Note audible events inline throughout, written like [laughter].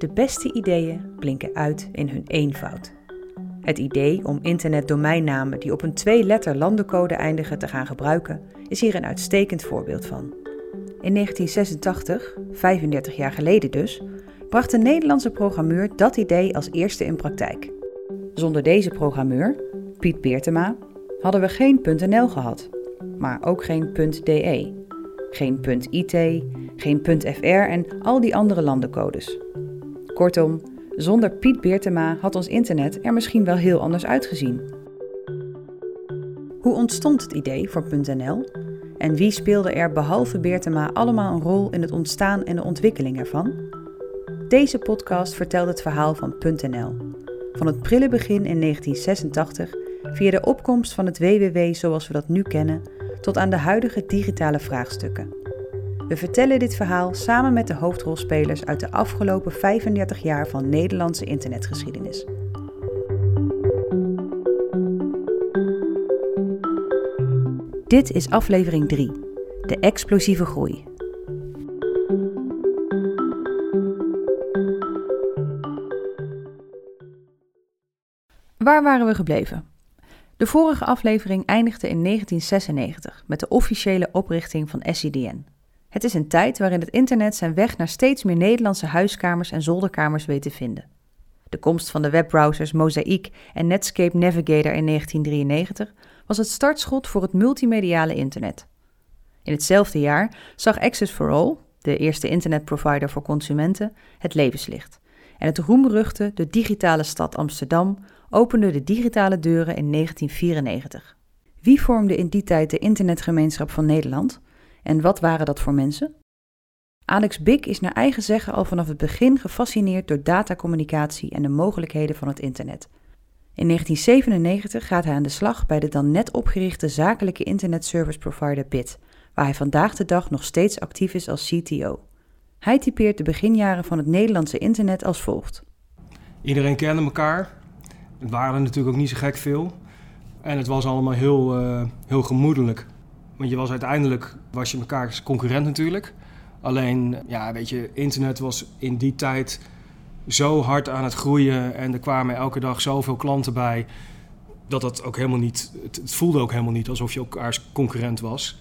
De beste ideeën blinken uit in hun eenvoud. Het idee om internetdomeinnamen die op een twee-letter landencode eindigen te gaan gebruiken is hier een uitstekend voorbeeld van. In 1986, 35 jaar geleden dus, bracht een Nederlandse programmeur dat idee als eerste in praktijk. Zonder deze programmeur, Piet Beertema, hadden we geen .nl gehad, maar ook geen .de, geen .it, geen .fr en al die andere landencodes. Kortom, zonder Piet Beertema had ons internet er misschien wel heel anders uitgezien. Hoe ontstond het idee voor .nl en wie speelde er behalve Beertema allemaal een rol in het ontstaan en de ontwikkeling ervan? Deze podcast vertelt het verhaal van .nl. Van het prille begin in 1986 via de opkomst van het WWW zoals we dat nu kennen, tot aan de huidige digitale vraagstukken. We vertellen dit verhaal samen met de hoofdrolspelers uit de afgelopen 35 jaar van Nederlandse internetgeschiedenis. Dit is aflevering 3, de explosieve groei. Waar waren we gebleven? De vorige aflevering eindigde in 1996 met de officiële oprichting van SCDN. Het is een tijd waarin het internet zijn weg naar steeds meer Nederlandse huiskamers en zolderkamers weet te vinden. De komst van de webbrowsers Mosaic en Netscape Navigator in 1993 was het startschot voor het multimediale internet. In hetzelfde jaar zag Access for All, de eerste internetprovider voor consumenten, het levenslicht. En het roemruchte De Digitale Stad Amsterdam opende de digitale deuren in 1994. Wie vormde in die tijd de internetgemeenschap van Nederland en wat waren dat voor mensen? Alex Bik is naar eigen zeggen al vanaf het begin gefascineerd door datacommunicatie en de mogelijkheden van het internet. In 1997 gaat hij aan de slag bij de dan net opgerichte zakelijke internetservice provider BIT, waar hij vandaag de dag nog steeds actief is als CTO. Hij typeert de beginjaren van het Nederlandse internet als volgt. Iedereen kende elkaar. Het waren er natuurlijk ook niet zo gek veel. En het was allemaal heel, uh, heel gemoedelijk. Want je was uiteindelijk was je elkaars concurrent natuurlijk. Alleen, ja, weet je, internet was in die tijd zo hard aan het groeien en er kwamen elke dag zoveel klanten bij. Dat dat ook helemaal niet. Het, voelde ook helemaal niet alsof je elkaars concurrent was.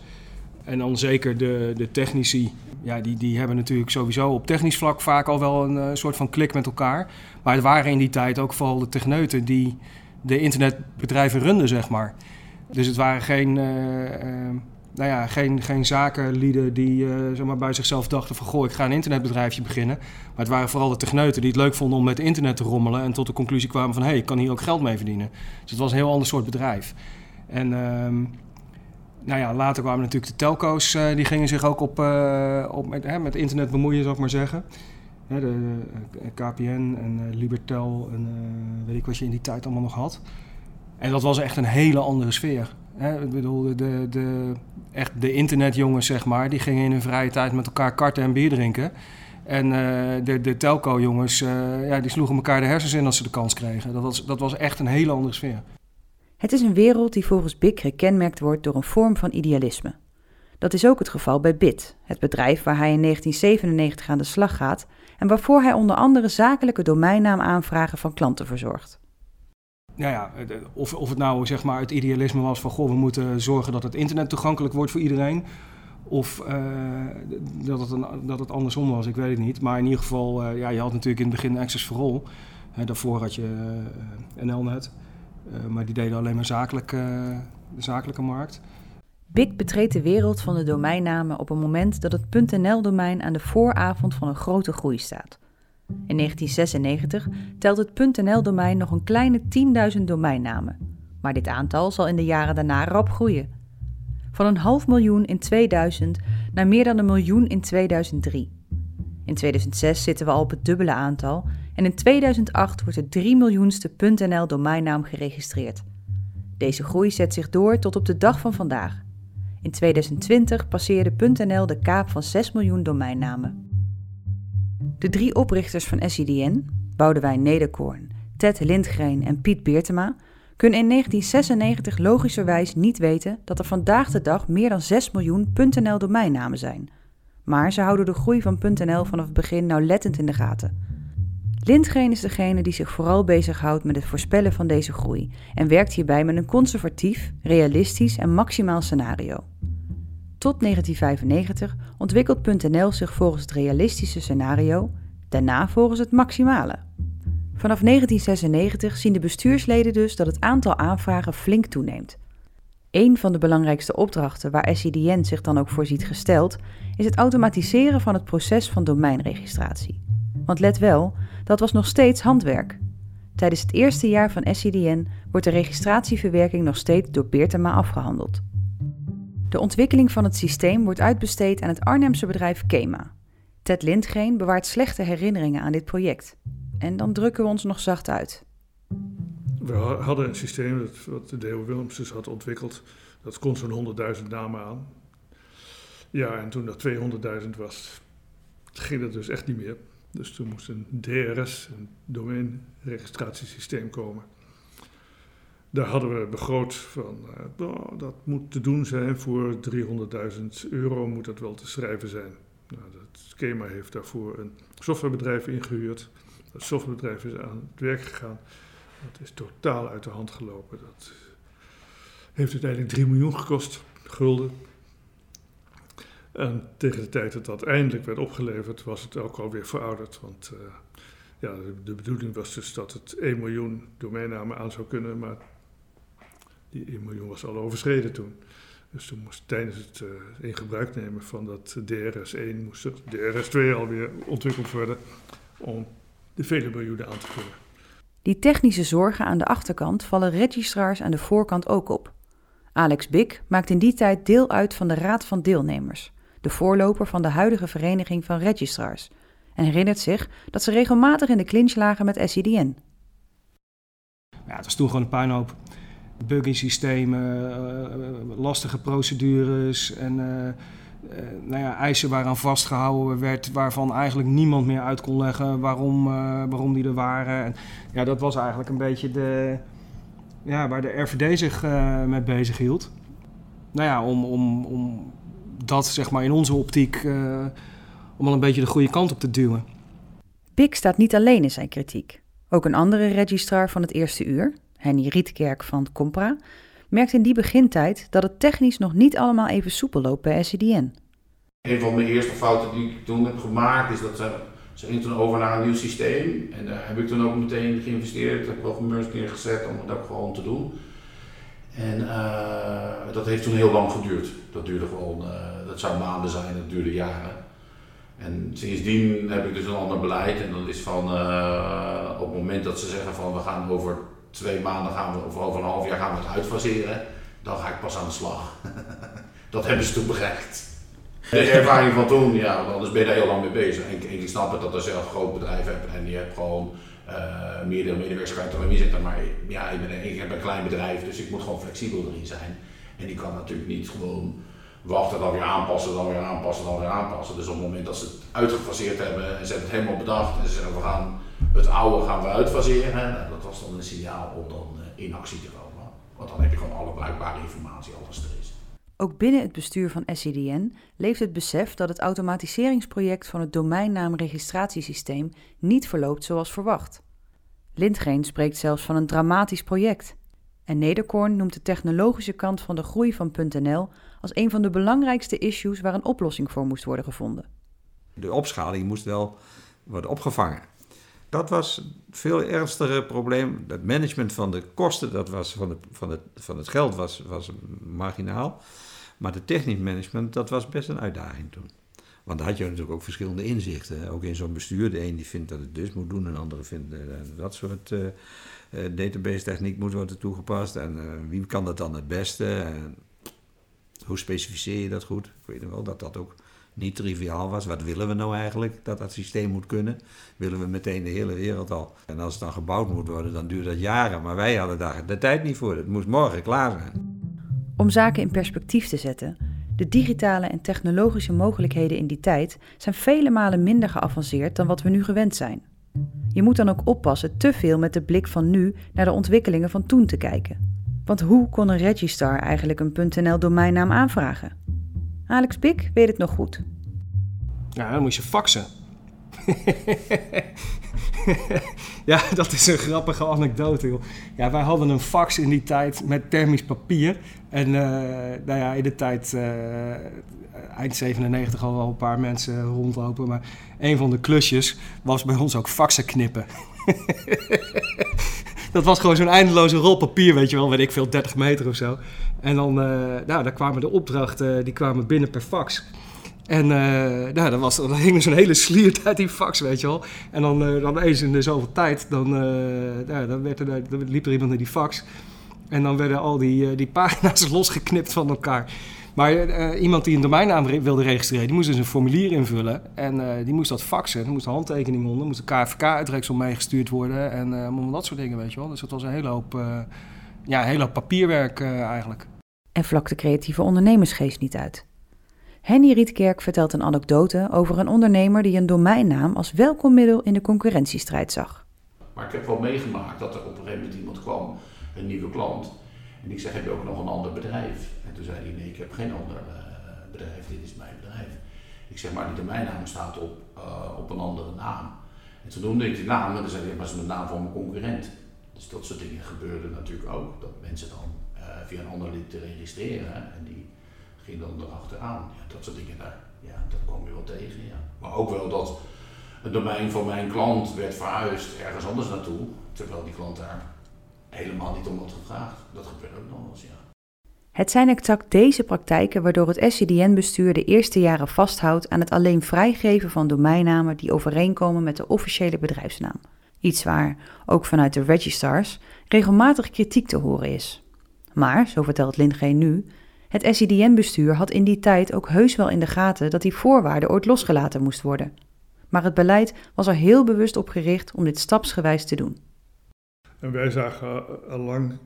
En dan zeker de, de technici, ja, die, die hebben natuurlijk sowieso op technisch vlak vaak al wel een uh, soort van klik met elkaar. Maar het waren in die tijd ook vooral de techneuten die de internetbedrijven runden, zeg maar. Dus het waren geen, uh, uh, nou ja, geen, geen zakenlieden die maar bij zichzelf dachten van... goh, ik ga een internetbedrijfje beginnen. Maar het waren vooral de techneuten die het leuk vonden om met internet te rommelen... en tot de conclusie kwamen van, hé, hey, ik kan hier ook geld mee verdienen. Dus het was een heel ander soort bedrijf. En ehm, nou ja, later kwamen natuurlijk de telco's, die gingen zich ook op, op met, met internet bemoeien, zou ik maar zeggen. de KPN en Libertel en weet ik wat je in die tijd allemaal nog had... En dat was echt een hele andere sfeer. Hè? Ik bedoel, de, de, echt de internetjongens, zeg maar, die gingen in hun vrije tijd met elkaar karten en bier drinken. En uh, de, de telco-jongens, uh, ja, die sloegen elkaar de hersens in als ze de kans kregen. Dat was, dat was echt een hele andere sfeer. Het is een wereld die volgens BIC gekenmerkt wordt door een vorm van idealisme. Dat is ook het geval bij BIT, het bedrijf waar hij in 1997 aan de slag gaat en waarvoor hij onder andere zakelijke domeinnaamaanvragen van klanten verzorgt nou ja, of, of het nou zeg maar het idealisme was van goh, we moeten zorgen dat het internet toegankelijk wordt voor iedereen. Of uh, dat, het een, dat het andersom was, ik weet het niet. Maar in ieder geval, uh, ja, je had natuurlijk in het begin Access for All. Uh, daarvoor had je NLNet. maar die deden alleen maar zakelijk, de zakelijke markt. BIC betreedt de wereld van de domeinnamen op een moment dat het .nl-domein aan de vooravond van een grote groei staat. In 1996 telt het .nl-domein nog een kleine 10.000 domeinnamen, maar dit aantal zal in de jaren daarna rap groeien. Van een half miljoen in 2000 naar meer dan een miljoen in 2003. In 2006 zitten we al op het dubbele aantal en in 2008 wordt de 3 miljoenste .nl-domeinnaam geregistreerd. Deze groei zet zich door tot op de dag van vandaag. In 2020 passeerde .nl de kaap van 6 miljoen domeinnamen. De drie oprichters van SIDN, Boudewijn Nederkoorn, Ted Lindgren en Piet Beertema, kunnen in 1996 logischerwijs niet weten dat er vandaag de dag meer dan 6 miljoen .nl domeinnamen zijn. Maar ze houden de groei van .nl vanaf het begin nauwlettend in de gaten. Lindgren is degene die zich vooral bezighoudt met het voorspellen van deze groei en werkt hierbij met een conservatief, realistisch en maximaal scenario. Tot 1995 ontwikkelt .nl zich volgens het realistische scenario, daarna volgens het maximale. Vanaf 1996 zien de bestuursleden dus dat het aantal aanvragen flink toeneemt. Een van de belangrijkste opdrachten waar SIDN zich dan ook voor ziet gesteld, is het automatiseren van het proces van domeinregistratie. Want let wel, dat was nog steeds handwerk. Tijdens het eerste jaar van SIDN wordt de registratieverwerking nog steeds door Beertema afgehandeld. De ontwikkeling van het systeem wordt uitbesteed aan het Arnhemse bedrijf Kema. Ted Lindgren bewaart slechte herinneringen aan dit project. En dan drukken we ons nog zacht uit. We hadden een systeem dat, wat de Deo Willems dus had ontwikkeld. Dat kon zo'n 100.000 namen aan. Ja, en toen dat 200.000 was, ging dat dus echt niet meer. Dus toen moest een DRS, een domeinregistratiesysteem komen. Daar hadden we begroot van, uh, dat moet te doen zijn voor 300.000 euro, moet dat wel te schrijven zijn. Nou, het schema heeft daarvoor een softwarebedrijf ingehuurd. Dat softwarebedrijf is aan het werk gegaan. Dat is totaal uit de hand gelopen. Dat heeft uiteindelijk 3 miljoen gekost, gulden. En tegen de tijd dat dat eindelijk werd opgeleverd, was het ook alweer verouderd. Want uh, ja, de, bedoeling was dus dat het 1 miljoen domeinnamen aan zou kunnen, maar die 1 miljoen was al overschreden toen. Dus toen moest tijdens het uh, in gebruik nemen van dat DRS-1 moest het DRS-2 alweer ontwikkeld worden om de vele miljoenen aan te vullen. Die technische zorgen aan de achterkant vallen registrars aan de voorkant ook op. Alex Bik maakt in die tijd deel uit van de Raad van Deelnemers, de voorloper van de huidige Vereniging van Registrars, en herinnert zich dat ze regelmatig in de clinch lagen met SIDN. Ja, het was toen gewoon een puinhoop. Bugging systemen, uh, lastige procedures en uh, nou ja, eisen waaraan vastgehouden werd, waarvan eigenlijk niemand meer uit kon leggen waarom, waarom die er waren. En, ja, dat was eigenlijk een beetje de, ja, waar de RVD zich mee bezig hield. Nou ja, om, om, om dat zeg maar in onze optiek om al een beetje de goede kant op te duwen. Pik staat niet alleen in zijn kritiek. Ook een andere registrar van het eerste uur, Henny Rietkerk van Compra, merkt in die begintijd dat het technisch nog niet allemaal even soepel loopt bij SCDN. Een van mijn eerste fouten die ik toen heb gemaakt is dat ze, ze ging toen over naar een nieuw systeem. En daar heb ik toen ook meteen geïnvesteerd, heb programmeurs neergezet om dat gewoon te doen. En uh, dat heeft toen heel lang geduurd. Dat duurde gewoon, uh, dat zou maanden zijn, dat duurde jaren. En sindsdien heb ik dus een ander beleid. En dat is van uh, op het moment dat ze zeggen van we gaan over twee maanden gaan we, of over een half jaar gaan we het uitfaseren, dan ga ik pas aan de slag. [laughs] dat hebben ze toen bereikt. De ervaring van toen, ja, anders ben je daar heel lang mee bezig. En, ik snap het dat je zelf een groot bedrijf hebt en je hebt gewoon uh, meerdere medewerkers kan er zitten. Maar ja, ik, ben, ik heb een klein bedrijf, dus ik moet gewoon flexibel erin zijn. En ik kan natuurlijk niet gewoon wachten, dan weer aanpassen, dan weer aanpassen, dan weer aanpassen. Dus op het moment dat ze het uitgefaseerd hebben en ze hebben het helemaal bedacht en ze zeggen we gaan het oude gaan we uitfaseren, dat was dan een signaal om dan eh, in actie te komen. Want dan heb je gewoon alle bruikbare informatie, alles er is. Ook binnen het bestuur van SCDN leeft het besef dat het automatiseringsproject van het domeinnaamregistratiesysteem niet verloopt zoals verwacht. Lindgren spreekt zelfs van een dramatisch project. En Nederkorn noemt de technologische kant van de groei van .nl als een van de belangrijkste issues waar een oplossing voor moest worden gevonden. De opschaling moest wel worden opgevangen. Dat was een veel ernstiger probleem. Het management van de kosten, dat was van, de, van, het, van het geld, was, was marginaal. Maar de technisch management, dat was best een uitdaging toen. Want dan had je natuurlijk ook verschillende inzichten. Ook in zo'n bestuur. De een die vindt dat het dus moet doen, en de andere vindt uh, dat soort uh, database techniek moet worden toegepast. En wie kan dat dan het beste? hoe specificeer je dat goed? Ik weet wel dat dat ook niet triviaal was. Wat willen we nou eigenlijk dat dat systeem moet kunnen? Willen we meteen de hele wereld al? En als het dan gebouwd moet worden, dan duurt dat jaren. Maar wij hadden daar de tijd niet voor. Het moest morgen klaar zijn. Om zaken in perspectief te zetten. De digitale en technologische mogelijkheden in die tijd zijn vele malen minder geavanceerd dan wat we nu gewend zijn. Je moet dan ook oppassen te veel met de blik van nu naar de ontwikkelingen van toen te kijken. Want hoe kon een Registar eigenlijk een .nl domeinnaam aanvragen? Alex Pik weet het nog goed. Ja, dan moest je faxen. [laughs] ja, dat is een grappige anekdote. Joh. Ja, wij hadden een fax in die tijd met thermisch papier. En uh, nou ja, in de tijd, uh, eind 97 al wel een paar mensen rondlopen. Maar een van de klusjes was bij ons ook faxen knippen. [laughs] dat was gewoon zo'n eindeloze rol papier, weet je wel, weet ik veel, 30 meter of zo. En dan, uh, nou, daar kwamen de opdrachten, die kwamen binnen per fax. En uh, nou, dan, was, dan hing er zo'n hele sliert uit die fax, weet je wel. En dan, uh, dan eens in de zoveel tijd, dan, nou, dan, werd er, dan liep er iemand naar die fax. En dan werden al die, die pagina's [laughs] losgeknipt van elkaar. Maar iemand die een domeinnaam wilde registreren, die moest dus een formulier invullen. En die moest dat faxen. Er moest een handtekening onder, moest een KFK-uitreksel meegestuurd worden. En allemaal dat soort dingen, weet je wel. Dus dat was een hele hoop, ja, een hele hoop papierwerk eigenlijk. En vlak de creatieve ondernemersgeest niet uit. Henny Rietkerk vertelt een anekdote over een ondernemer die een domeinnaam als welkom middel in de concurrentiestrijd zag. Maar ik heb wel meegemaakt dat er op een gegeven moment iemand kwam, een nieuwe klant. En ik zeg, heb je ook nog een ander bedrijf? En toen zei hij, nee, ik heb geen ander uh, bedrijf, dit is mijn bedrijf. Ik zeg, maar die domeinnaam staat op, uh, op een andere naam. En toen noemde ik die naam en dan zei hij, maar dat is de naam van mijn concurrent. Dus dat soort dingen gebeurden natuurlijk ook. Dat mensen dan uh, via een ander lieten registreren en die ging dan erachteraan. Ja, dat soort dingen, daar, ja, dat kwam je wel tegen. Ja. Maar ook wel dat het domein van mijn klant werd verhuisd ergens anders naartoe, terwijl die klant daar helemaal niet om had gevraagd. Dat gebeurt ook nog eens, ja. Het zijn exact deze praktijken waardoor het SCDN-bestuur de eerste jaren vasthoudt aan het alleen vrijgeven van domeinnamen die overeenkomen met de officiële bedrijfsnaam. Iets waar, ook vanuit de registrars, regelmatig kritiek te horen is. Maar, zo vertelt Lindgeen nu, het SIDN-bestuur had in die tijd ook heus wel in de gaten dat die voorwaarde ooit losgelaten moest worden. Maar het beleid was er heel bewust op gericht om dit stapsgewijs te doen. En wij zagen al lang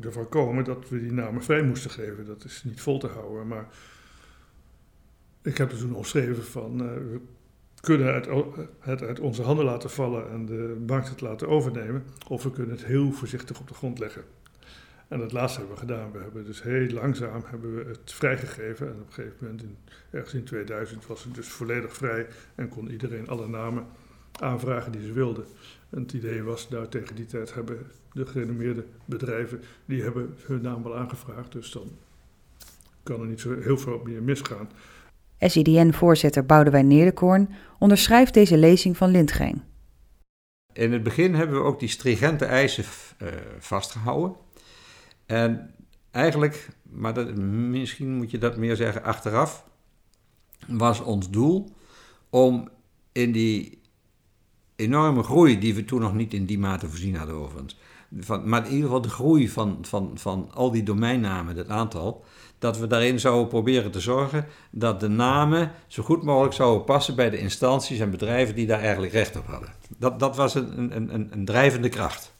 ervan komen dat we die namen vrij moesten geven. Dat is niet vol te houden. Maar ik heb er toen omschreven van uh, we kunnen het, het, uit onze handen laten vallen en de markt het laten overnemen. Of we kunnen het heel voorzichtig op de grond leggen. En dat laatste hebben we gedaan. We hebben dus heel langzaam hebben we het vrijgegeven. En op een gegeven moment, in, ergens in 2000, was het dus volledig vrij. En kon iedereen alle namen aanvragen die ze wilden. En het idee was, nou tegen die tijd hebben de gerenommeerde bedrijven, die hebben hun naam wel aangevraagd. Dus dan kan er niet zo heel veel meer misgaan. SIDN-voorzitter Boudewijn Neerdekoorn onderschrijft deze lezing van Lindgeen. In het begin hebben we ook die stringente eisen uh, vastgehouden. En eigenlijk, maar dat, misschien moet je dat meer zeggen achteraf, was ons doel om in die enorme groei, die we toen nog niet in die mate voorzien hadden overigens, van, maar in ieder geval de groei van, van, van al die domeinnamen, het aantal, dat we daarin zouden proberen te zorgen dat de namen zo goed mogelijk zouden passen bij de instanties en bedrijven die daar eigenlijk recht op hadden. Dat, dat was een, een, een, een drijvende kracht.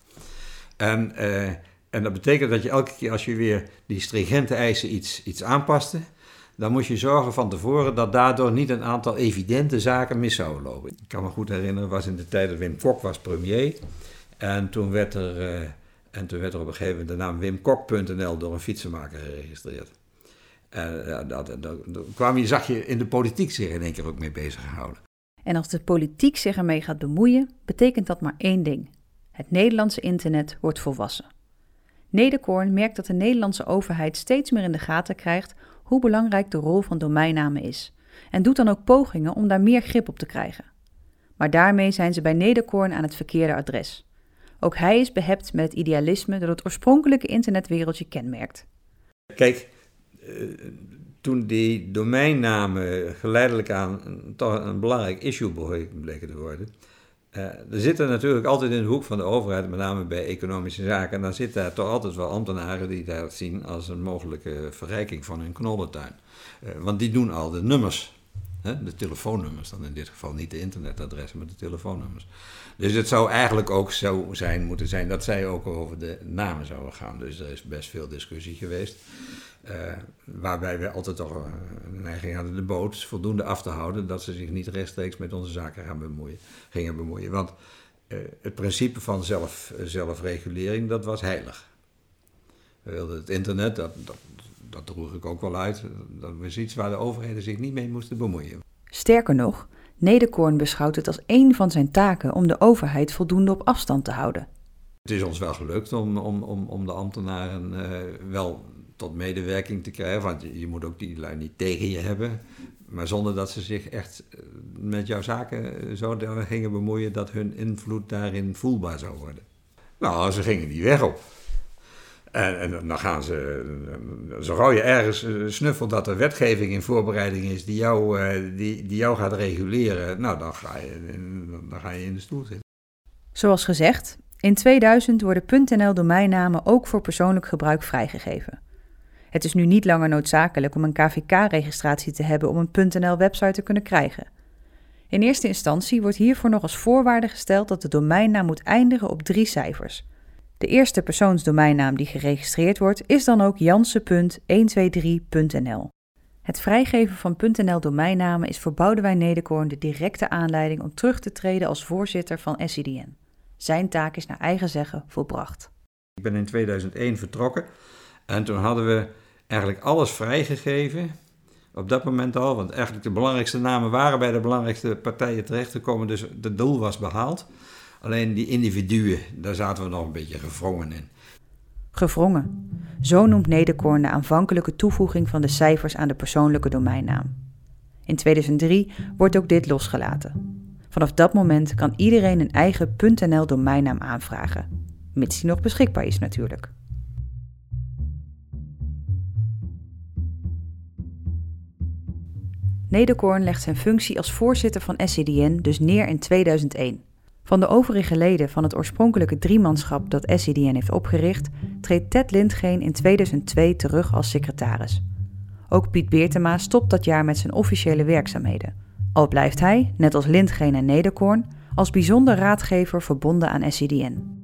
En eh, en dat betekent dat je elke keer als je weer die stringente eisen iets, iets aanpaste, dan moest je zorgen van tevoren dat daardoor niet een aantal evidente zaken mis zouden lopen. Ik kan me goed herinneren, was in de tijd dat Wim Kok was premier. En toen werd er, uh, en toen werd er op een gegeven moment de naam wimkok.nl door een fietsenmaker geregistreerd. En uh, dat, dat, kwam je, zag je in de politiek zich in één keer ook mee bezig gehouden. En als de politiek zich ermee gaat bemoeien, betekent dat maar één ding. Het Nederlandse internet wordt volwassen. Nederkoorn merkt dat de Nederlandse overheid steeds meer in de gaten krijgt hoe belangrijk de rol van domeinnamen is en doet dan ook pogingen om daar meer grip op te krijgen. Maar daarmee zijn ze bij Nederkoorn aan het verkeerde adres. Ook hij is behept met het idealisme dat het oorspronkelijke internetwereldje kenmerkt. Kijk, eh, toen die domeinnamen geleidelijk aan toch een belangrijk issue bleken te worden, er zitten natuurlijk altijd in de hoek van de overheid, met name bij economische zaken, en dan zitten daar toch altijd wel ambtenaren die dat zien als een mogelijke verrijking van hun knollentuin. Uh, want die doen al de nummers, de telefoonnummers, dan in dit geval niet de internetadressen, maar de telefoonnummers. Dus het zou eigenlijk ook zo zijn moeten zijn dat zij ook over de namen zouden gaan. Dus er is best veel discussie geweest. Uh, waarbij we altijd toch een neiging hadden de boot voldoende af te houden dat ze zich niet rechtstreeks met onze zaken gaan bemoeien, gingen bemoeien. Want uh, het principe van zelf, zelfregulering, dat was heilig. We wilden het internet, dat, dat, dat droeg ik ook wel uit, dat was iets waar de overheden zich niet mee moesten bemoeien. Sterker nog, Nederkoorn beschouwt het als één van zijn taken om de overheid voldoende op afstand te houden. Het is ons wel gelukt om, om, om, om de ambtenaren uh, wel tot medewerking te krijgen. Want je, moet ook die lui niet tegen je hebben. Maar zonder dat ze zich echt eh, met jouw zaken zo gingen bemoeien dat hun invloed daarin voelbaar zou worden. Nou, ze gingen die weg op. En, en, dan gaan ze, zo gauw je ergens eh, snuffelt dat er wetgeving in voorbereiding is die jou, eh, die, die jou gaat reguleren, nou dan ga, je, dan ga je in de stoel zitten. Zoals gezegd, in 2000 worden .nl domeinnamen ook voor persoonlijk gebruik vrijgegeven. Het is nu niet langer noodzakelijk om een KVK-registratie te hebben om een .nl-website te kunnen krijgen. In eerste instantie wordt hiervoor nog als voorwaarde gesteld dat de domeinnaam moet eindigen op drie cijfers. De eerste persoonsdomeinnaam die geregistreerd wordt is dan ook jansen.123.nl. Het vrijgeven van .nl domeinnamen is voor Boudewijn Nederkoorn de directe aanleiding om terug te treden als voorzitter van SIDN. Zijn taak is naar eigen zeggen volbracht. Ik ben in 2001 vertrokken en toen hadden we eigenlijk alles vrijgegeven. Op dat moment al, want eigenlijk de belangrijkste namen waren bij de belangrijkste partijen terechtgekomen, dus het doel was behaald. Alleen die individuen, daar zaten we nog een beetje gevrongen in. Gevrongen. Zo noemt Nederkoorn de aanvankelijke toevoeging van de cijfers aan de persoonlijke domeinnaam. In 2003 wordt ook dit losgelaten. Vanaf dat moment kan iedereen een eigen .nl domeinnaam aanvragen, mits die nog beschikbaar is natuurlijk. Nederkoorn legt zijn functie als voorzitter van SCDN dus neer in 2001. Van de overige leden van het oorspronkelijke driemanschap dat SCDN heeft opgericht, treedt Ted Lindgeen in 2002 terug als secretaris. Ook Piet Beertema stopt dat jaar met zijn officiële werkzaamheden. Al blijft hij, net als Lindgeen en Nederkoorn, als bijzonder raadgever verbonden aan SCDN.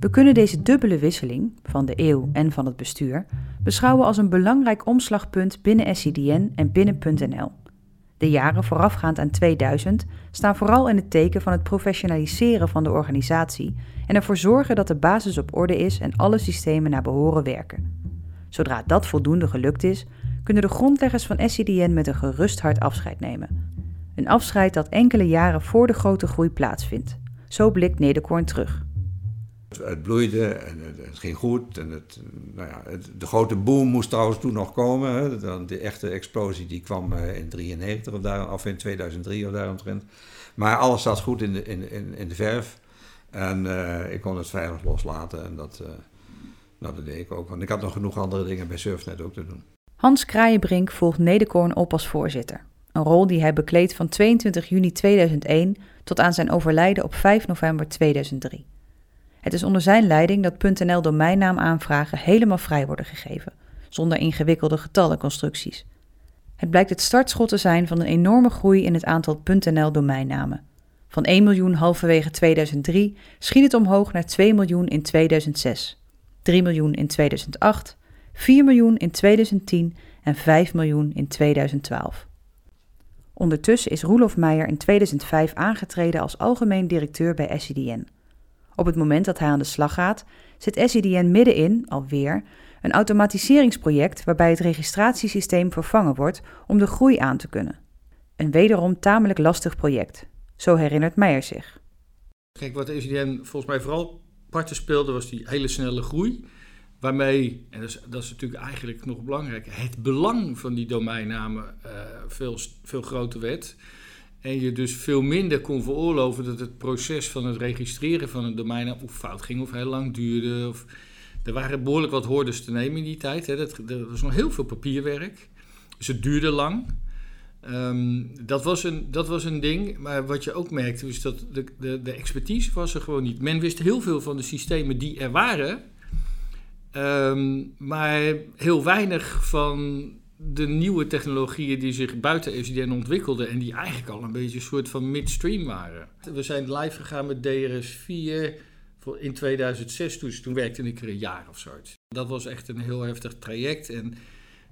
We kunnen deze dubbele wisseling, van de eeuw en van het bestuur, beschouwen als een belangrijk omslagpunt binnen SCDN en binnen.nl. De jaren voorafgaand aan 2000 staan vooral in het teken van het professionaliseren van de organisatie en ervoor zorgen dat de basis op orde is en alle systemen naar behoren werken. Zodra dat voldoende gelukt is, kunnen de grondleggers van SCDN met een gerust hart afscheid nemen. Een afscheid dat enkele jaren voor de grote groei plaatsvindt. Zo blikt Nederkoorn terug. Het bloeide en het, ging goed. En het, nou ja, de grote boom moest trouwens toen nog komen. Hè. De, echte explosie die kwam eh, in 93 of, daar, in 2003 of daaromtrent. Maar alles zat goed in de, in, in, in de verf. En uh, ik kon het veilig loslaten. En dat, uh, nou, dat deed ik ook. Want ik had nog genoeg andere dingen bij Surfnet ook te doen. Hans Kraaienbrink volgt Nederkoorn op als voorzitter. Een rol die hij bekleedt van 22 juni 2001 tot aan zijn overlijden op 5 november 2003. Het is onder zijn leiding dat .nl domeinnaamaanvragen helemaal vrij worden gegeven, zonder ingewikkelde getallenconstructies. Het blijkt het startschot te zijn van een enorme groei in het aantal .nl domeinnamen. Van 1 miljoen halverwege 2003 schiet het omhoog naar 2 miljoen in 2006, 3 miljoen in 2008, 4 miljoen in 2010 en 5 miljoen in 2012. Ondertussen is Roelof Meijer in 2005 aangetreden als algemeen directeur bij SCDN. Op het moment dat hij aan de slag gaat, zit SCDN middenin, alweer, een automatiseringsproject waarbij het registratiesysteem vervangen wordt om de groei aan te kunnen. Een wederom tamelijk lastig project, zo herinnert Meijer zich. Kijk, wat de SCDN volgens mij vooral parten speelde was die hele snelle groei. Waarmee, en dat is, natuurlijk eigenlijk nog belangrijk, het belang van die domeinnamen uh, veel, veel groter werd. En je dus veel minder kon veroorloven dat het proces van het registreren van een domein of fout ging of heel lang duurde. Of, er waren behoorlijk wat hordes te nemen in die tijd. Hè. Dat, er was nog heel veel papierwerk. Dus het duurde lang. Um, dat, was een, dat was een ding. Maar wat je ook merkte, is dat de, de, de expertise was er gewoon niet. Men wist heel veel van de systemen die er waren. Um, maar heel weinig van de nieuwe technologieën die zich buiten FCDN ontwikkelden en die eigenlijk al een beetje een soort van midstream waren. We zijn live gegaan met DRS4 in 2006, dus toen werkte ik er een jaar of zo. Dat was echt een heel heftig traject en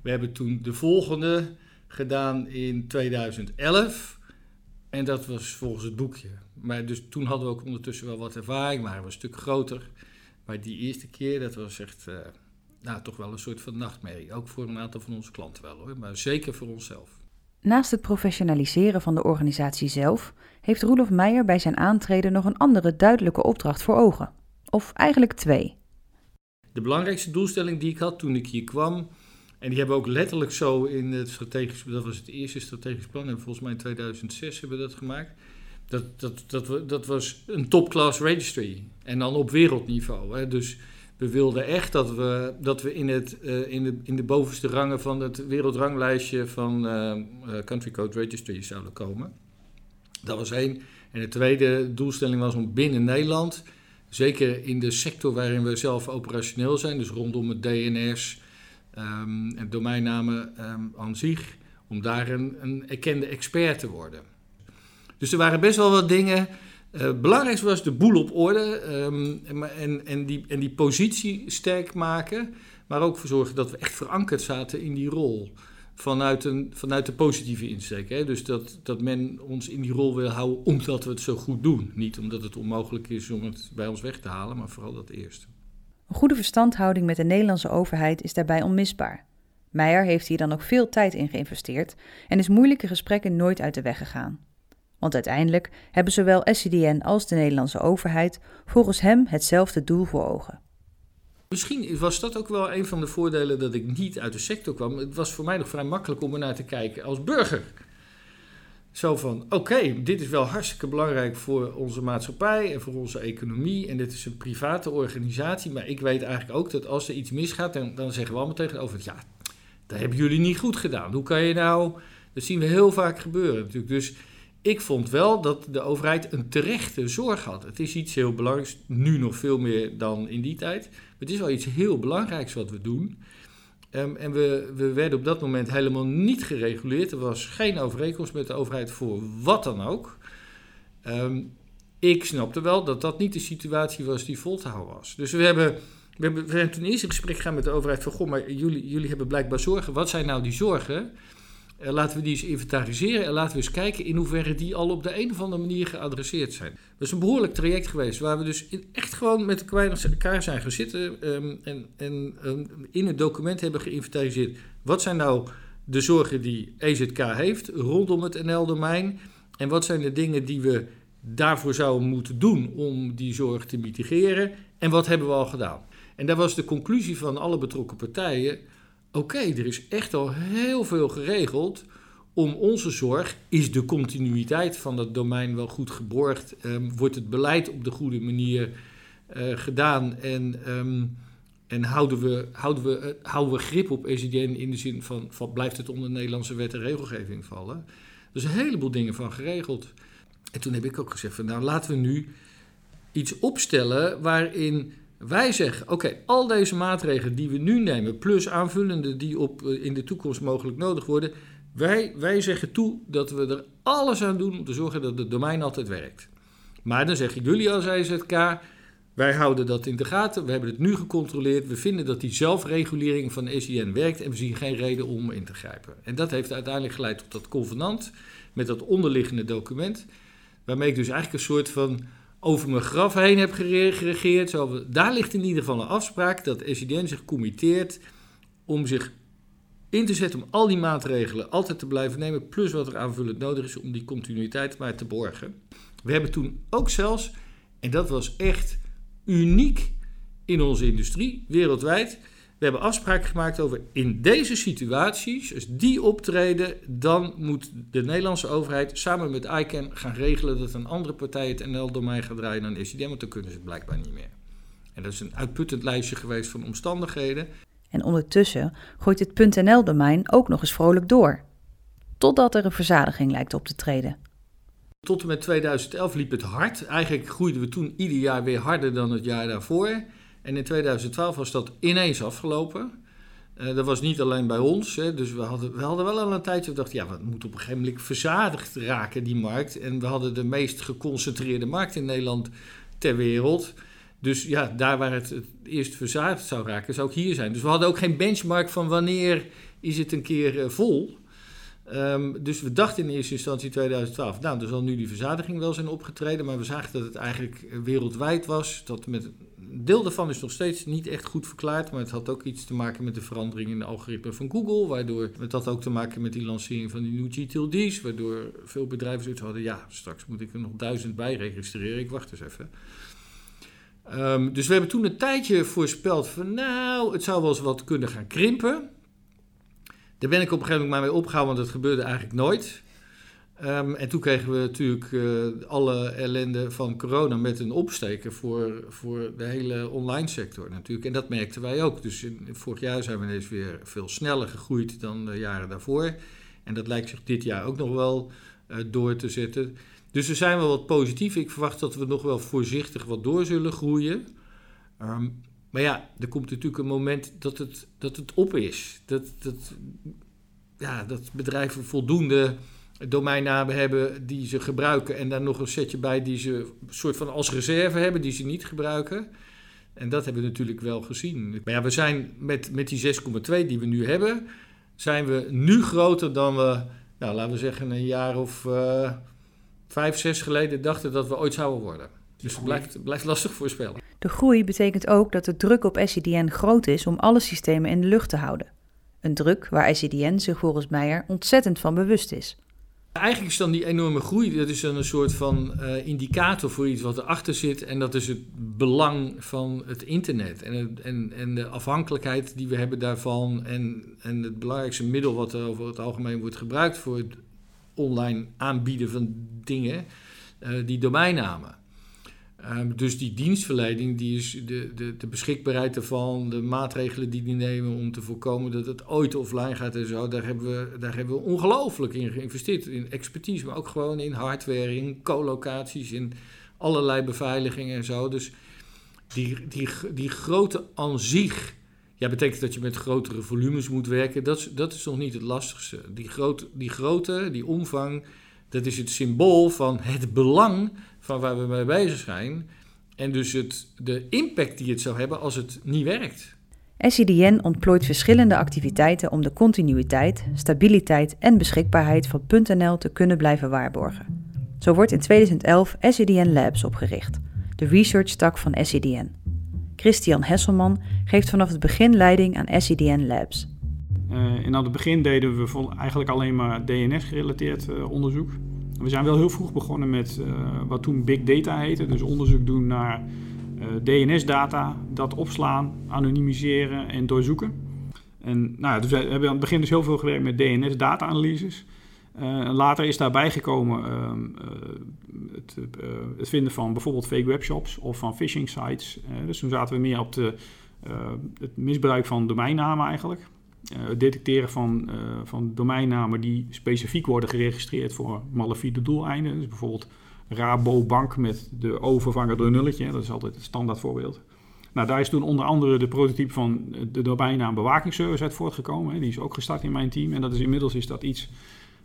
we hebben toen de volgende gedaan in 2011 en dat was volgens het boekje. Maar dus toen hadden we ook ondertussen wel wat ervaring, waren we een stuk groter. Maar die eerste keer, dat was echt... Uh, nou, toch wel een soort van nachtmerrie. Ook voor een aantal van onze klanten wel hoor, maar zeker voor onszelf. Naast het professionaliseren van de organisatie zelf, heeft Roelof Meijer bij zijn aantreden nog een andere duidelijke opdracht voor ogen. Of eigenlijk twee. De belangrijkste doelstelling die ik had toen ik hier kwam, en die hebben we ook letterlijk zo in het strategisch, dat was het eerste strategisch plan, en volgens mij in 2006 hebben we dat gemaakt. Dat, dat, dat, dat was een top-class registry. En dan op wereldniveau. Hè. Dus we wilden echt dat we, dat we in, het, uh, in, de, in de bovenste rangen van het wereldranglijstje van uh, Country Code Registry zouden komen. Dat was één. En de tweede doelstelling was om binnen Nederland, zeker in de sector waarin we zelf operationeel zijn, dus rondom het DNS um, en domeinnamen um, aan zich, om daar een, een erkende expert te worden. Dus er waren best wel wat dingen. Het belangrijkste was de boel op orde um, en, en, die, en die positie sterk maken, maar ook voor zorgen dat we echt verankerd zaten in die rol vanuit, een, vanuit de positieve insteek. Hè? Dus dat, dat men ons in die rol wil houden omdat we het zo goed doen. Niet omdat het onmogelijk is om het bij ons weg te halen, maar vooral dat eerste. Een goede verstandhouding met de Nederlandse overheid is daarbij onmisbaar. Meijer heeft hier dan ook veel tijd in geïnvesteerd en is moeilijke gesprekken nooit uit de weg gegaan. Want uiteindelijk hebben zowel SCDN als de Nederlandse overheid volgens hem hetzelfde doel voor ogen. Misschien was dat ook wel een van de voordelen dat ik niet uit de sector kwam. Het was voor mij nog vrij makkelijk om er naar te kijken als burger. Zo van, oké, dit is wel hartstikke belangrijk voor onze maatschappij en voor onze economie. En dit is een private organisatie. Maar ik weet eigenlijk ook dat als er iets misgaat, dan, dan zeggen we allemaal tegenover... Ja, dat hebben jullie niet goed gedaan. Hoe kan je nou... Dat zien we heel vaak gebeuren natuurlijk. Dus ik vond wel dat de overheid een terechte zorg had. Het is iets heel belangrijks, nu nog veel meer dan in die tijd. Het is wel iets heel belangrijks wat we doen. Um, en we, we werden op dat moment helemaal niet gereguleerd. Er was geen overeenkomst met de overheid voor wat dan ook. Um, ik snapte wel dat dat niet de situatie was die vol te houden was. Dus we hebben, we hebben, we hebben toen eerst in gesprek gegaan met de overheid van... Goh, maar jullie, jullie hebben blijkbaar zorgen. Wat zijn nou die zorgen? Uh, laten we die eens inventariseren en laten we eens kijken in hoeverre die al op de een of andere manier geadresseerd zijn. Dat is een behoorlijk traject geweest waar we dus echt gewoon met elkaar zijn gaan um, en, en um, in het document hebben geïnventariseerd. Wat zijn nou de zorgen die EZK heeft rondom het NL-domein en wat zijn de dingen die we daarvoor zouden moeten doen om die zorg te mitigeren en wat hebben we al gedaan. En daar was de conclusie van alle betrokken partijen oké, er is echt al heel veel geregeld. Om onze zorg is de continuïteit van dat domein wel goed geborgd. Um, wordt het beleid op de goede manier uh, gedaan en, um, en houden, we, houden, we, uh, houden we grip op ECDN in de zin van, van blijft het onder Nederlandse wet en regelgeving vallen. Er is een heleboel dingen van geregeld. En toen heb ik ook gezegd van nou laten we nu iets opstellen waarin wij zeggen, oké, al deze maatregelen die we nu nemen, plus aanvullende die op, eh, in de toekomst mogelijk nodig worden, wij, wij zeggen toe dat we er alles aan doen om te zorgen dat het domein altijd werkt. Maar dan zeggen jullie als IZK, wij houden dat in de gaten, we hebben het nu gecontroleerd, we vinden dat die zelfregulering van SIN werkt en we zien geen reden om in te grijpen. En dat heeft uiteindelijk geleid tot dat convenant met dat onderliggende document, waarmee ik dus eigenlijk een soort van over mijn graf heen heb geregeerd. Zo, daar ligt in ieder geval een afspraak dat SIDN zich committeert om zich in te zetten om al die maatregelen altijd te blijven nemen, plus wat er aanvullend nodig is om die continuïteit maar te borgen. We hebben toen ook zelfs, en dat was echt uniek in onze industrie, wereldwijd, we hebben afspraken gemaakt over in deze situaties, als die optreden, dan moet de Nederlandse overheid samen met ICANN gaan regelen dat een andere partij het NL-domein gaat draaien dan SIDM, want dan kunnen ze het blijkbaar niet meer. En dat is een uitputtend lijstje geweest van omstandigheden. En ondertussen gooit het .nl-domein ook nog eens vrolijk door. Totdat er een verzadiging lijkt op te treden. Tot en met 2011 liep het hard. Eigenlijk groeiden we toen ieder jaar weer harder dan het jaar daarvoor. En in 2012 was dat ineens afgelopen. Uh, dat was niet alleen bij ons. Hè, dus we hadden, we hadden wel al een tijdje. We dachten, ja, we moeten op een gegeven moment verzadigd raken, die markt. En we hadden de meest geconcentreerde markt in Nederland ter wereld. Dus ja, daar waar het, het eerst verzadigd zou raken, zou ook hier zijn. Dus we hadden ook geen benchmark van wanneer is het een keer uh, vol. Ehm, dus we dachten in eerste instantie 2012, nou, er zal nu die verzadiging wel zijn opgetreden, maar we zagen dat het eigenlijk wereldwijd was. Dat met, deel daarvan is nog steeds niet echt goed verklaard, maar het had ook iets te maken met de verandering in de algoritme van Google, waardoor het had ook te maken met die lancering van die new GTLD's, waardoor veel bedrijven zoiets hadden, ja, straks moet ik er nog duizend bij registreren, ik wacht eens even. Ehm, dus we hebben toen een tijdje voorspeld van, nou, het zou wel eens wat kunnen gaan krimpen. Daar ben ik op een gegeven moment maar mee opgehouden, want dat gebeurde eigenlijk nooit. Ehm, en toen kregen we natuurlijk uh, alle ellende van corona met een opsteken voor, voor de hele online sector natuurlijk. En dat merkten wij ook. Dus vorig jaar zijn we ineens weer veel sneller gegroeid dan de jaren daarvoor. En dat lijkt zich dit jaar ook nog wel uh, door te zetten. Dus we zijn wel wat positief. Ik verwacht dat we nog wel voorzichtig wat door zullen groeien. Um, maar ja, er komt natuurlijk een moment dat het, dat het op is. Dat, dat, ja, dat bedrijven voldoende domeinnamen hebben die ze gebruiken. En daar nog een setje bij die ze soort van als reserve hebben, die ze niet gebruiken. En dat hebben we natuurlijk wel gezien. Maar ja, we zijn met, met die 6,2 die we nu hebben, zijn we nu groter dan we, nou, laten we zeggen, een jaar of uh, vijf, zes geleden dachten dat we ooit zouden worden. Dus het blijft, blijft lastig voorspellen. De groei betekent ook dat de druk op SCDN groot is om alle systemen in de lucht te houden. Een druk waar SCDN zich volgens Meijer ontzettend van bewust is. Eigenlijk is dan die enorme groei, dat is een soort van uh, indicator voor iets wat erachter zit. En dat is het belang van het internet en, en, en de afhankelijkheid die we hebben daarvan. En, en het belangrijkste middel wat er over het algemeen wordt gebruikt voor het online aanbieden van dingen, uh, die domeinnamen. Um, dus die dienstverlening, die is de, de, de, beschikbaarheid ervan, de maatregelen die die nemen om te voorkomen dat het ooit offline gaat en zo, daar hebben we, daar hebben we ongelooflijk in geïnvesteerd. In expertise, maar ook gewoon in hardware, in co-locaties, in allerlei beveiligingen en zo. Dus die, die, die grote aan zich, ja, betekent dat je met grotere volumes moet werken. Dat is, dat is nog niet het lastigste. Die, groot, die grootte, die omvang, dat is het symbool van het belang van waar we mee bezig zijn. En dus het, de impact die het zou hebben als het niet werkt. SCDN ontplooit verschillende activiteiten om de continuïteit, stabiliteit en beschikbaarheid van .nl te kunnen blijven waarborgen. Zo wordt in 2011 SCDN Labs opgericht, de research-tak van SCDN. Christian Hesselman geeft vanaf het begin leiding aan SCDN Labs. Uh, in het begin deden we eigenlijk alleen maar DNS-gerelateerd uh, onderzoek. We zijn wel heel vroeg begonnen met uh, wat toen Big Data heette. Dus onderzoek doen naar uh, DNS-data, dat opslaan, anonimiseren en doorzoeken. En nou, dus we hebben aan het begin dus heel veel gewerkt met DNS-data-analyses. Uh, later is daarbij gekomen ehm, het, het, vinden van bijvoorbeeld fake webshops of van phishing sites. dus toen zaten we meer op de, het misbruik van domeinnamen eigenlijk. Eh, het detecteren van, uh, van domeinnamen die specifiek worden geregistreerd voor malafide doeleinden. Dus bijvoorbeeld Rabobank met de O vervangen door een nulletje. Dat is altijd het standaard voorbeeld. Nou, daar is toen onder andere de prototype van de domeinnaam bewakingsservice uit voortgekomen. Die is ook gestart in mijn team. En dat is inmiddels is dat iets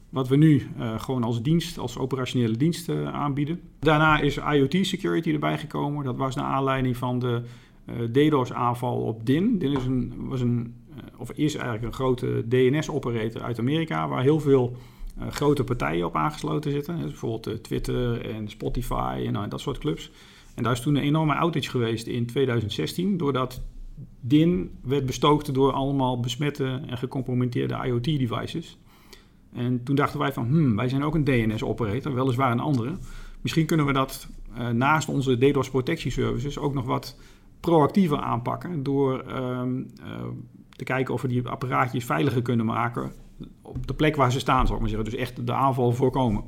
wat we nu uh, gewoon als dienst, als operationele dienst aanbieden. Daarna is IoT security erbij gekomen. Dat was naar aanleiding van de uh, DDoS-aanval op DIN. DIN is een, was een eh, of is eigenlijk een grote DNS-operator uit Amerika, waar heel veel uh, grote partijen op aangesloten zitten. Dus bijvoorbeeld uh, Twitter en Spotify en dat soort clubs. En daar is toen een enorme outage geweest in 2016, doordat DIN werd bestookt door allemaal besmette en gecompromitteerde IoT-devices. En toen dachten wij van, hmm, wij zijn ook een DNS-operator, weliswaar een andere. Misschien kunnen we dat naast onze DDoS protectieservices ook nog wat proactiever aanpakken door uh, te kijken of we die apparaatjes veiliger kunnen maken op de plek waar ze staan, zal ik maar zeggen. Dus echt de aanval voorkomen.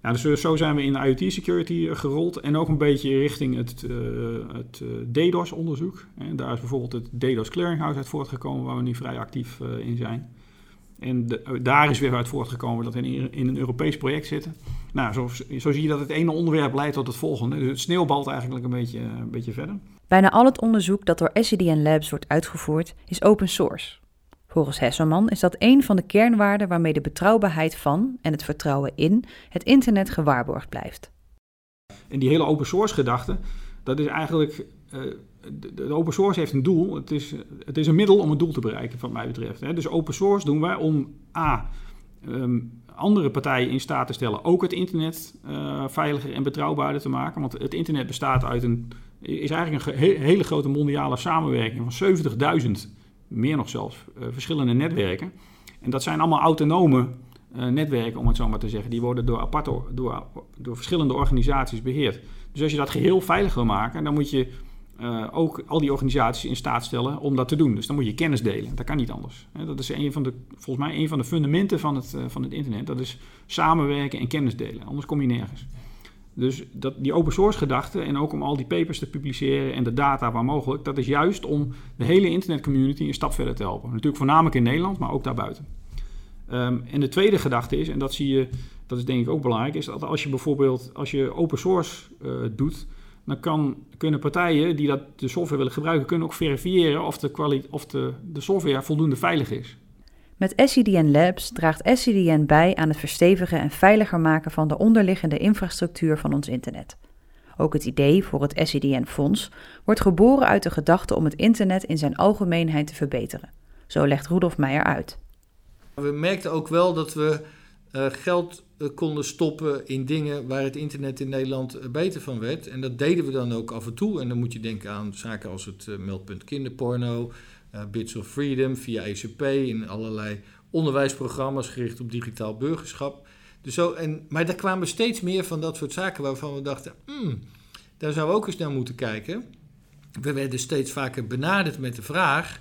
Dus zo zijn we in IoT security eh, gerold en ook een beetje richting het, uh, het DDoS onderzoek. En daar is bijvoorbeeld het DDoS Clearinghouse uit voortgekomen, waar we nu vrij actief in zijn. En daar is weer uit voortgekomen dat we in, in een Europees project zitten. Nou, zo, zo, zie je dat het ene onderwerp leidt tot het volgende. Dus het sneeuwbalt eigenlijk een beetje, een beetje verder. Bijna al het onderzoek dat door SCDN Labs wordt uitgevoerd is open source. Volgens Hesselman is dat een van de kernwaarden waarmee de betrouwbaarheid van en het vertrouwen in het internet gewaarborgd blijft. En die hele open source gedachte, dat is eigenlijk. Uh, de, open source heeft een doel. Het is, het is een middel om een doel te bereiken, wat mij betreft. Hè. Dus open source doen wij om A. ehm, andere partijen in staat te stellen ook het internet uh, veiliger en betrouwbaarder te maken. Want het internet bestaat uit een, is eigenlijk een hele grote mondiale samenwerking van 70.000, meer nog zelfs, uh, verschillende netwerken. En dat zijn allemaal autonome uh, netwerken, om het zo maar te zeggen. Die worden door, aparte, door, door verschillende organisaties beheerd. Dus als je dat geheel veilig wil maken, dan moet je uh, ook al die organisaties in staat stellen om dat te doen. Dus dan moet je kennis delen. Dat kan niet anders. Dat is een van de, volgens mij een van de fundamenten van het, van het internet. Dat is samenwerken en kennis delen. Anders kom je nergens. Dus dat, die open source gedachte en ook om al die papers te publiceren en de data waar mogelijk, dat is juist om de hele internetcommunity een stap verder te helpen. Natuurlijk voornamelijk in Nederland, maar ook daarbuiten. Um, en de tweede gedachte is, en dat zie je, dat is denk ik ook belangrijk, is dat als je bijvoorbeeld als je open source uh, doet, dan kan, kunnen partijen die dat, de software willen gebruiken, kunnen ook verifiëren of, de, of de, de software voldoende veilig is. Met SCDN Labs draagt SCDN bij aan het verstevigen en veiliger maken van de onderliggende infrastructuur van ons internet. Ook het idee voor het SCDN-fonds wordt geboren uit de gedachte om het internet in zijn algemeenheid te verbeteren. Zo legt Rudolf Meijer uit. We merkten ook wel dat we uh, geld uh, konden stoppen in dingen waar het internet in Nederland uh, beter van werd. En dat deden we dan ook af en toe. En dan moet je denken aan zaken als het meldpunt kinderporno, Bits of Freedom via ECP in allerlei onderwijsprogramma's gericht op digitaal burgerschap. Dus zo, en, maar daar kwamen steeds meer van dat soort zaken waarvan we dachten, hmm, daar zouden we ook eens naar moeten kijken. We werden steeds vaker benaderd met de vraag.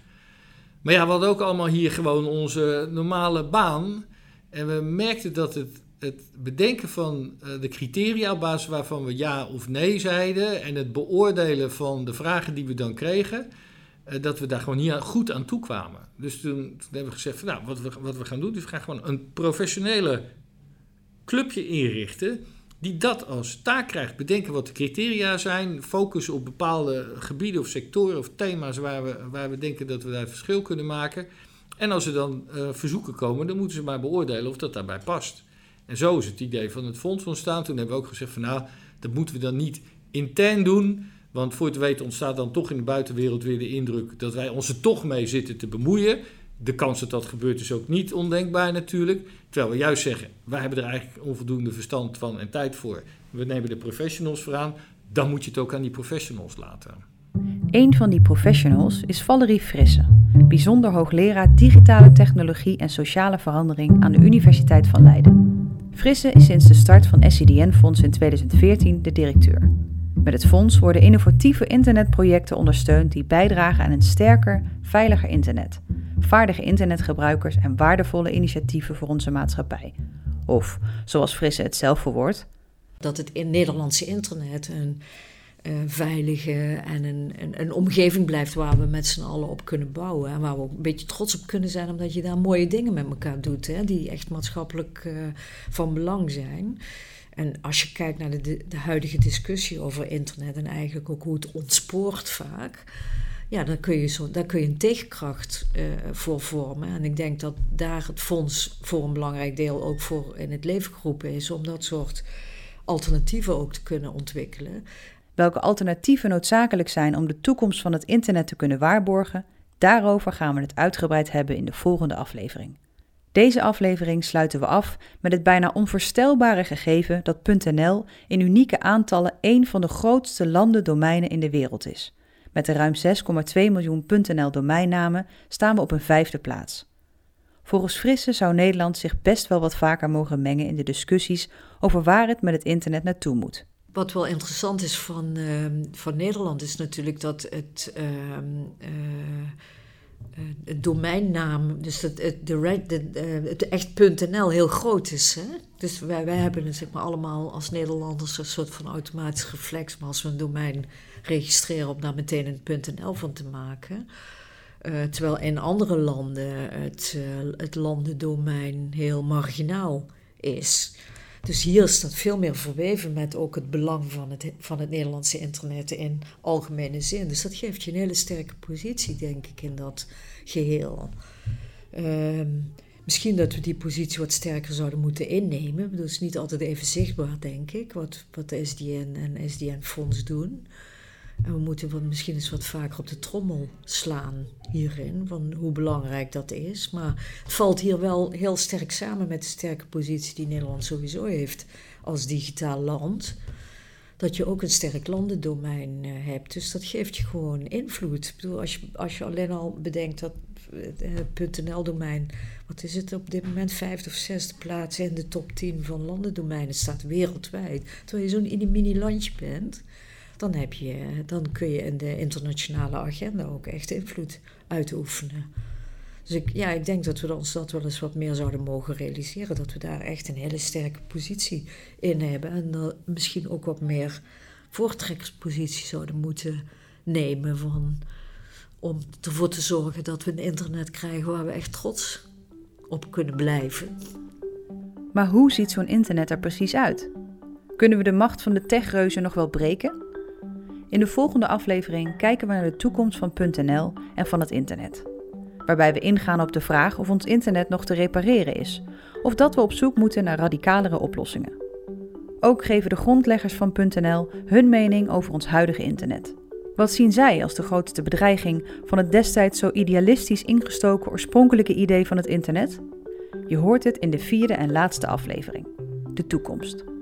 Maar ja, we hadden ook allemaal hier gewoon onze normale baan. En we merkten dat het, het bedenken van uh, de criteria op basis waarvan we ja of nee zeiden en het beoordelen van de vragen die we dan kregen, dat we daar gewoon niet goed aan toe kwamen. Dus toen, hebben we gezegd: van, Nou, wat we, wat we gaan doen, is we gaan gewoon een professionele clubje inrichten. Die dat als taak krijgt. Bedenken wat de criteria zijn. Focussen op bepaalde gebieden of sectoren of thema's waar we, waar we denken dat we daar verschil kunnen maken. En als er dan uh, verzoeken komen, dan moeten ze maar beoordelen of dat daarbij past. En zo is het idee van het fonds ontstaan. Toen hebben we ook gezegd van nou, dat moeten we dan niet intern doen. Want voor het weten ontstaat dan toch in de buitenwereld weer de indruk dat wij ons er toch mee zitten te bemoeien. De kans dat dat gebeurt is ook niet ondenkbaar natuurlijk. Terwijl we juist zeggen, wij hebben er eigenlijk onvoldoende verstand van en tijd voor. We nemen de professionals voor aan. Dan moet je het ook aan die professionals laten. Een van die professionals is Valerie Frisse, bijzonder hoogleraar digitale technologie en sociale verandering aan de Universiteit van Leiden. Frisse is sinds de start van SCDN-fonds in 2014 de directeur. Met het fonds worden innovatieve internetprojecten ondersteund die bijdragen aan een sterker, veiliger internet, vaardige internetgebruikers en waardevolle initiatieven voor onze maatschappij. Of, zoals Frisse het zelf verwoordt, dat het in Nederlandse internet een uh, veilige en een, een, omgeving blijft waar we met z'n allen op kunnen bouwen. En waar we ook een beetje trots op kunnen zijn, omdat je daar mooie dingen met elkaar doet, hè, die echt maatschappelijk uh, van belang zijn. En als je kijkt naar de, de, huidige discussie over internet en eigenlijk ook hoe het ontspoort vaak. Ja, dan kun je, zo, daar kun je een tegenkracht uh, voor vormen. En ik denk dat daar het fonds voor een belangrijk deel ook voor in het leven geroepen is. Om dat soort alternatieven ook te kunnen ontwikkelen welke alternatieven noodzakelijk zijn om de toekomst van het internet te kunnen waarborgen, daarover gaan we het uitgebreid hebben in de volgende aflevering. Deze aflevering sluiten we af met het bijna onvoorstelbare gegeven dat .nl in unieke aantallen een van de grootste landendomeinen in de wereld is. Met de ruim 6,2 miljoen .nl domeinnamen staan we op een vijfde plaats. Volgens Frisse zou Nederland zich best wel wat vaker mogen mengen in de discussies over waar het met het internet naartoe moet. Wat wel interessant is van, uh, van Nederland is natuurlijk dat het, uh, uh, het domeinnaam, dus het, de, de, het echt.nl heel groot is. Hè? Dus wij, wij hebben het zeg maar, allemaal als Nederlanders een soort van automatisch reflex. Maar als we een domein registreren om daar meteen een .nl van te maken. terwijl in andere landen het, het landendomein heel marginaal is. Dus hier dat veel meer verweven met ook het belang van het, van het Nederlandse internet in algemene zin. Dus dat geeft je een hele sterke positie, denk ik, in dat geheel. Uh, misschien dat we die positie wat sterker zouden moeten innemen. Dat is niet altijd even zichtbaar, denk ik, wat, wat de SDN en SDN-fonds doen. En we moeten wat, misschien eens wat vaker op de trommel slaan hierin, van hoe belangrijk dat is. Maar het valt hier wel heel sterk samen met de sterke positie die Nederland sowieso heeft als digitaal land. Dat je ook een sterk landendomein uh, hebt. Dus dat geeft je gewoon invloed. Ik bedoel, als je, als je alleen al bedenkt dat het .nl-domein, wat is het op dit moment, vijfde of zesde plaats in de top 10 van landendomeinen staat wereldwijd. Terwijl je zo'n mini-landje bent, dan, heb je, dan kun je in de internationale agenda ook echt invloed uitoefenen. Dus ik, ja, ik denk dat we ons dat wel eens wat meer zouden mogen realiseren. Dat we daar echt een hele sterke positie in hebben. En misschien ook wat meer voortrekkerspositie zouden moeten nemen. Van, om ervoor te zorgen dat we een internet krijgen waar we echt trots op kunnen blijven. Maar hoe ziet zo'n internet er precies uit? Kunnen we de macht van de techreuzen nog wel breken? In de volgende aflevering kijken we naar de toekomst van .nl en van het internet. Waarbij we ingaan op de vraag of ons internet nog te repareren is, of dat we op zoek moeten naar radicalere oplossingen. Ook geven de grondleggers van .nl hun mening over ons huidige internet. Wat zien zij als de grootste bedreiging van het destijds zo idealistisch ingestoken oorspronkelijke idee van het internet? Je hoort het in de vierde en laatste aflevering: De toekomst.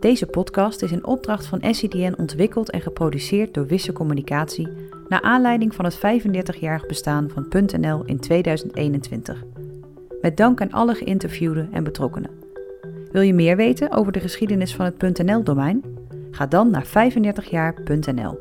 Deze podcast is in opdracht van SCDN ontwikkeld en geproduceerd door Wisse Communicatie naar aanleiding van het 35-jarig bestaan van .nl in 2021. Met dank aan alle geïnterviewden en betrokkenen. Wil je meer weten over de geschiedenis van het .nl-domein? Ga dan naar 35jaar.nl.